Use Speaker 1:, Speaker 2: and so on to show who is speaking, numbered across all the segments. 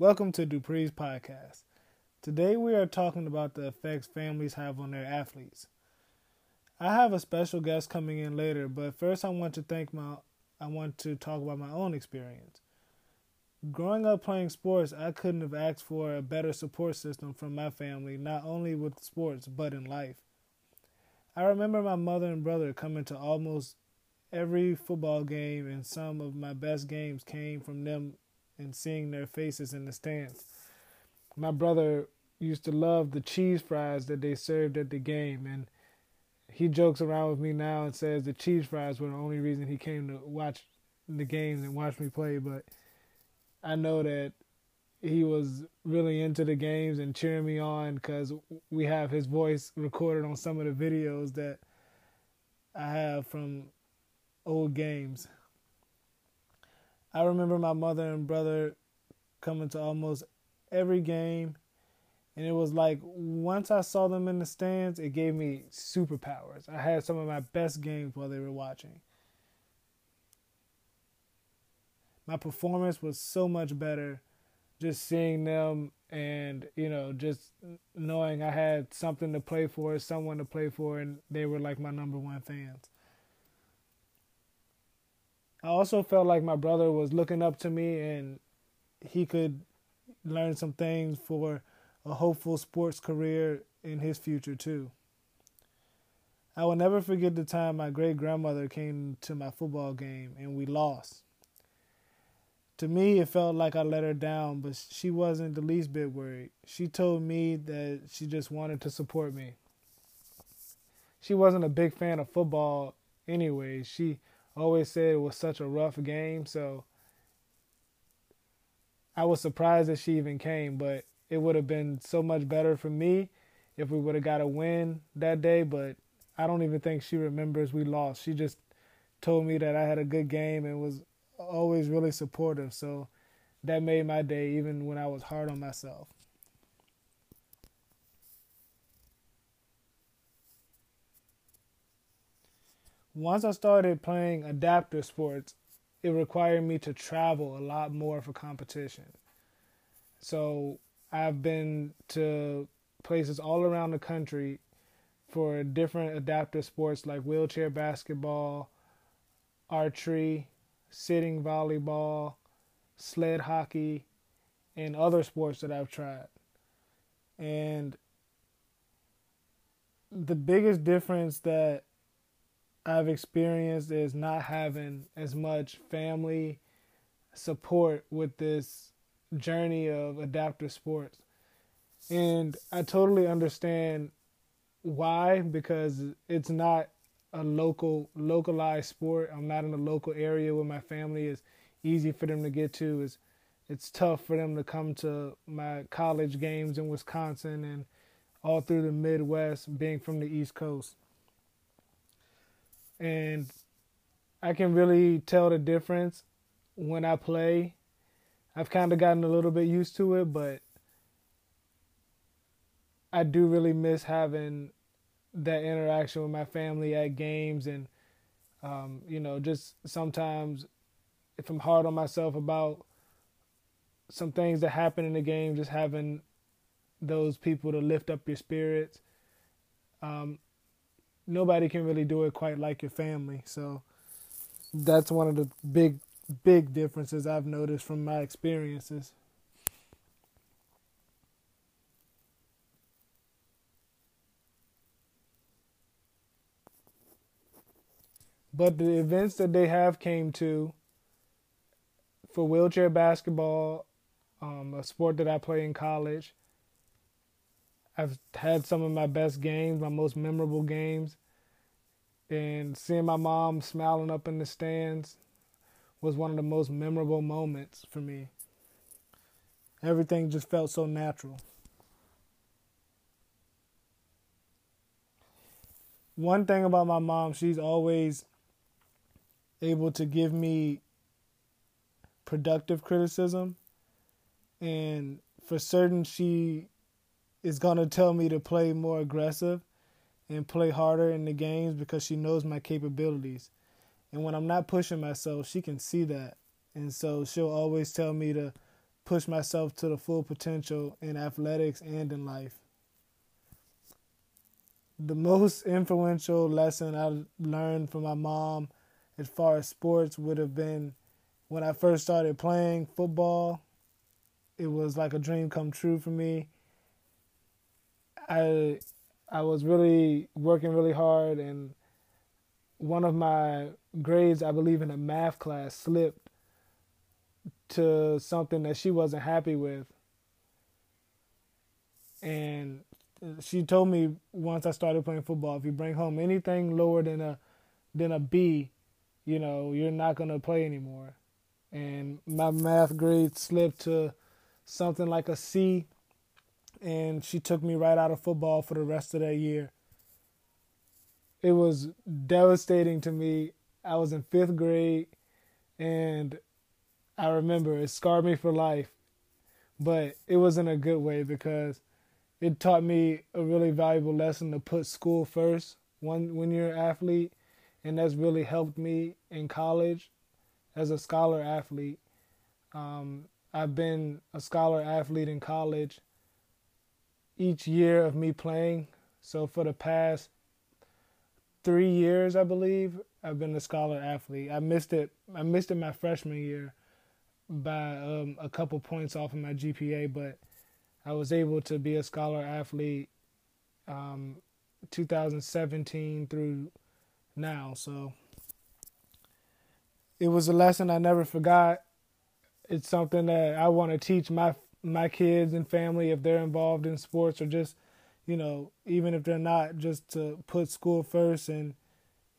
Speaker 1: Welcome to Dupree's podcast. Today we are talking about the effects families have on their athletes. I have a special guest coming in later, but first I want to thank my I want to talk about my own experience. Growing up playing sports, I couldn't have asked for a better support system from my family, not only with sports, but in life. I remember my mother and brother coming to almost every football game, and some of my best games came from them and seeing their faces in the stands. My brother used to love the cheese fries that they served at the game, and he jokes around with me now and says the cheese fries were the only reason he came to watch the games and watch me play. But I know that he was really into the games and cheering me on because we have his voice recorded on some of the videos that I have from old games. I remember my mother and brother coming to almost every game. And it was like once I saw them in the stands, it gave me superpowers. I had some of my best games while they were watching. My performance was so much better just seeing them and, you know, just knowing I had something to play for, someone to play for, and they were like my number one fans. I also felt like my brother was looking up to me and he could learn some things for a hopeful sports career in his future too. I will never forget the time my great grandmother came to my football game and we lost. To me, it felt like I let her down, but she wasn't the least bit worried. She told me that she just wanted to support me. She wasn't a big fan of football anyway. She always said it was such a rough game, so I was surprised that she even came, but it would have been so much better for me if we would have got a win that day, but I don't even think she remembers we lost. She just told me that I had a good game and was always really supportive, so that made my day even when I was hard on myself. Once I started playing adaptive sports, it required me to travel a lot more for competition. So I've been to places all around the country for different adaptive sports like wheelchair basketball, archery, sitting volleyball, sled hockey, and other sports that I've tried. And the biggest difference that I've experienced is not having as much family support with this journey of adaptive sports. And I totally understand why because it's not a local localized sport. I'm not in a local area where my family is easy for them to get to. It's it's tough for them to come to my college games in Wisconsin and all through the Midwest being from the East Coast and I can really tell the difference when I play. I've kind of gotten a little bit used to it, but I do really miss having that interaction with my family at games and um, you know, just sometimes if I'm hard on myself about some things that happen in the game, just having those people to lift up your spirits. Um, nobody can really do it quite like your family. So that's one of the big big differences I've noticed from my experiences. But the events that they have came to for wheelchair basketball, um, a sport that I play in college, I've had some of my best games, my most memorable games. And seeing my mom smiling up in the stands was one of the most memorable moments for me. Everything just felt so natural. One thing about my mom, she's always able to give me productive criticism. And for certain, she is going to tell me to play more aggressive and play harder in the games because she knows my capabilities. And when I'm not pushing myself, she can see that. And so she'll always tell me to push myself to the full potential in athletics and in life. The most influential lesson I learned from my mom as far as sports would have been when I first started playing football. It was like a dream come true for me. I I was really working really hard and one of my grades, I believe in a math class, slipped to something that she wasn't happy with. And she told me once I started playing football, if you bring home anything lower than a than a B, you know, you're not gonna play anymore. And my math grade slipped to something like a C and she took me right out of football for the rest of that year. It was devastating to me. I was in fifth grade and I remember it scarred me for life, but it was in a good way because it taught me a really valuable lesson to put school first when when you're an athlete, and that's really helped me in college as a scholar athlete. Um, I've been a scholar athlete in college each year of me playing. So for the past three years, I believe, I've been a scholar athlete. I missed it. I missed it my freshman year by um, a couple points off of my GPA, but I was able to be a scholar athlete um, 2017 through now. So it was a lesson I never forgot. It's something that I want to teach my my kids and family if they're involved in sports or just you know even if they're not just to put school first and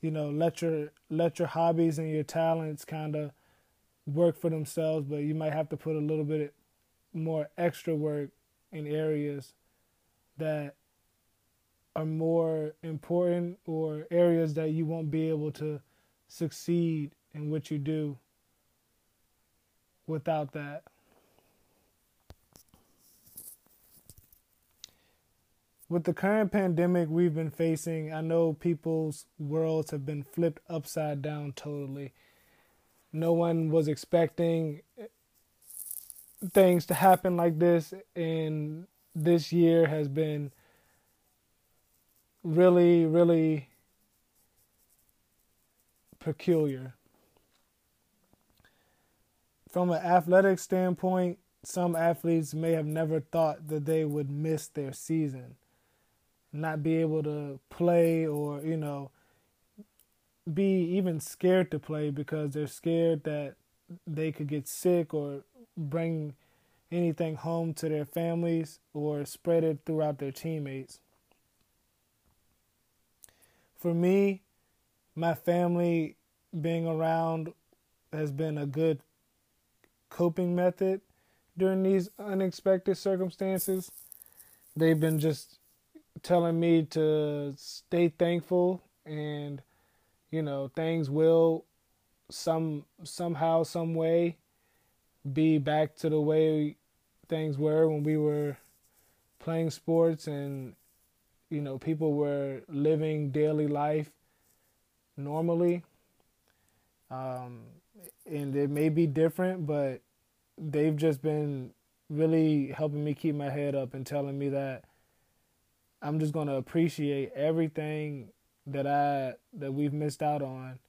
Speaker 1: you know let your let your hobbies and your talents kind of work for themselves, but you might have to put a little bit more extra work in areas that are more important or areas that you won't be able to succeed in what you do without that. With the current pandemic we've been facing, I know people's worlds have been flipped upside down totally. No one was expecting things to happen like this and this year has been really really peculiar. From an athletic standpoint some athletes may have never thought that they would miss their season not be able to play or you know be even scared to play because they're scared that they could get sick or bring anything home to their families or spread it throughout their teammates. For me, my family being around has been a good coping method during these unexpected circumstances. They've been just telling me to stay thankful and you know things will some somehow some way be back to the way things were when we were playing sports and you know people were living daily life normally. Um, and it may be different but they've just been really helping me keep my head up and telling me that I'm just going to appreciate everything that I that we've missed out on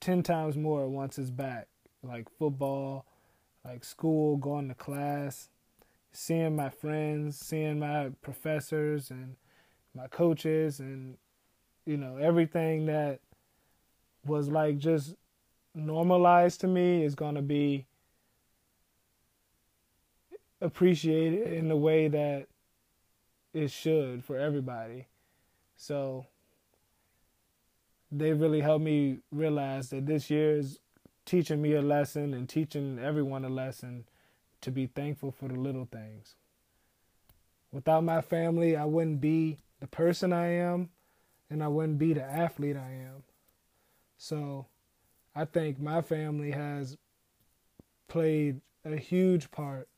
Speaker 1: ten times more once it's back. Like football, like school, going to class, seeing my friends, seeing my professors and my coaches and you know, everything that was like just normalized to me is gonna be appreciated in the way that it should for everybody. So they really helped me realize that this year is teaching me a lesson and teaching everyone a lesson to be thankful for the little things. Without my family, I wouldn't be the person I am and I wouldn't be the athlete I am. So I think my family has played a huge part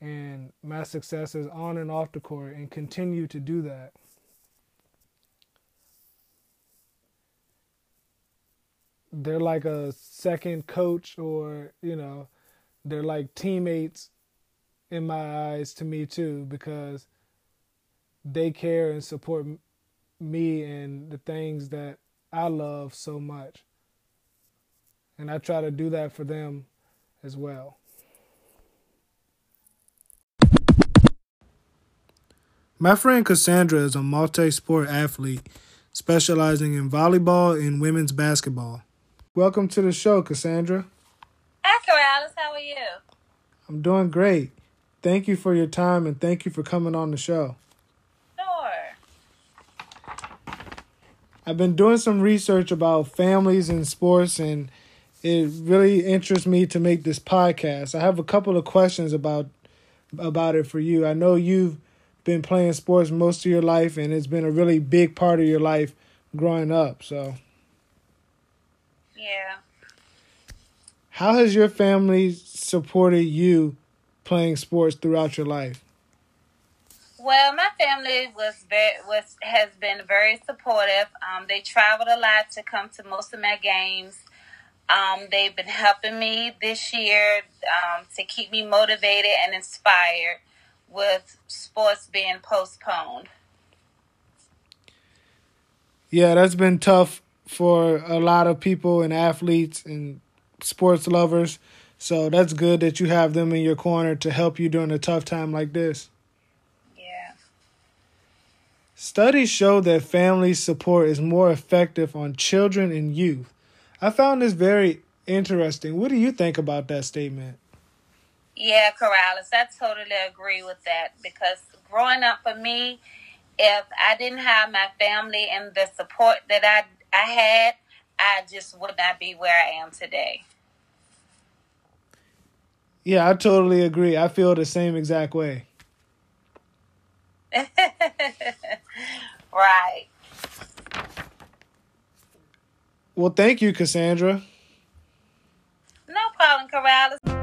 Speaker 1: in my successes on and off the court and continue to do that. they're like a second coach or you know they're like teammates in my eyes to me too because they care and support me and the things that I love so much. And I try to do that for them as well. My friend Cassandra is a multi sport athlete specializing in volleyball and women's basketball. Welcome to the show, Cassandra.
Speaker 2: Hi, Corrales. How are you?
Speaker 1: I'm doing great. Thank you for your time and thank you for coming on the show.
Speaker 2: Sure.
Speaker 1: I've been doing some research about families and sports, and it really interests me to make this podcast. I have a couple of questions about about it for you. I know you've been playing sports most of your life, and it's been a really big part of your life growing up. So,
Speaker 2: yeah.
Speaker 1: How has your family supported you playing sports throughout your life?
Speaker 2: Well, my family was very was has been very supportive. Um, they traveled a lot to come to most of my games. Um, they've been helping me this year um, to keep me motivated and inspired with sports being postponed.
Speaker 1: Yeah, that's been tough for a lot of people and athletes and sports lovers. So that's good that you have them in your corner to help you during a tough time like this.
Speaker 2: Yeah.
Speaker 1: Studies show that family support is more effective on children and youth. I found this very interesting. What do you think about that statement?
Speaker 2: Yeah, Corrales, I totally agree with that because growing up for me, if I didn't have my family and the support that I I had, I just would not be where I am today.
Speaker 1: Yeah, I totally agree. I feel the same exact way.
Speaker 2: right.
Speaker 1: Well, thank you, Cassandra.
Speaker 2: No problem, Corrales.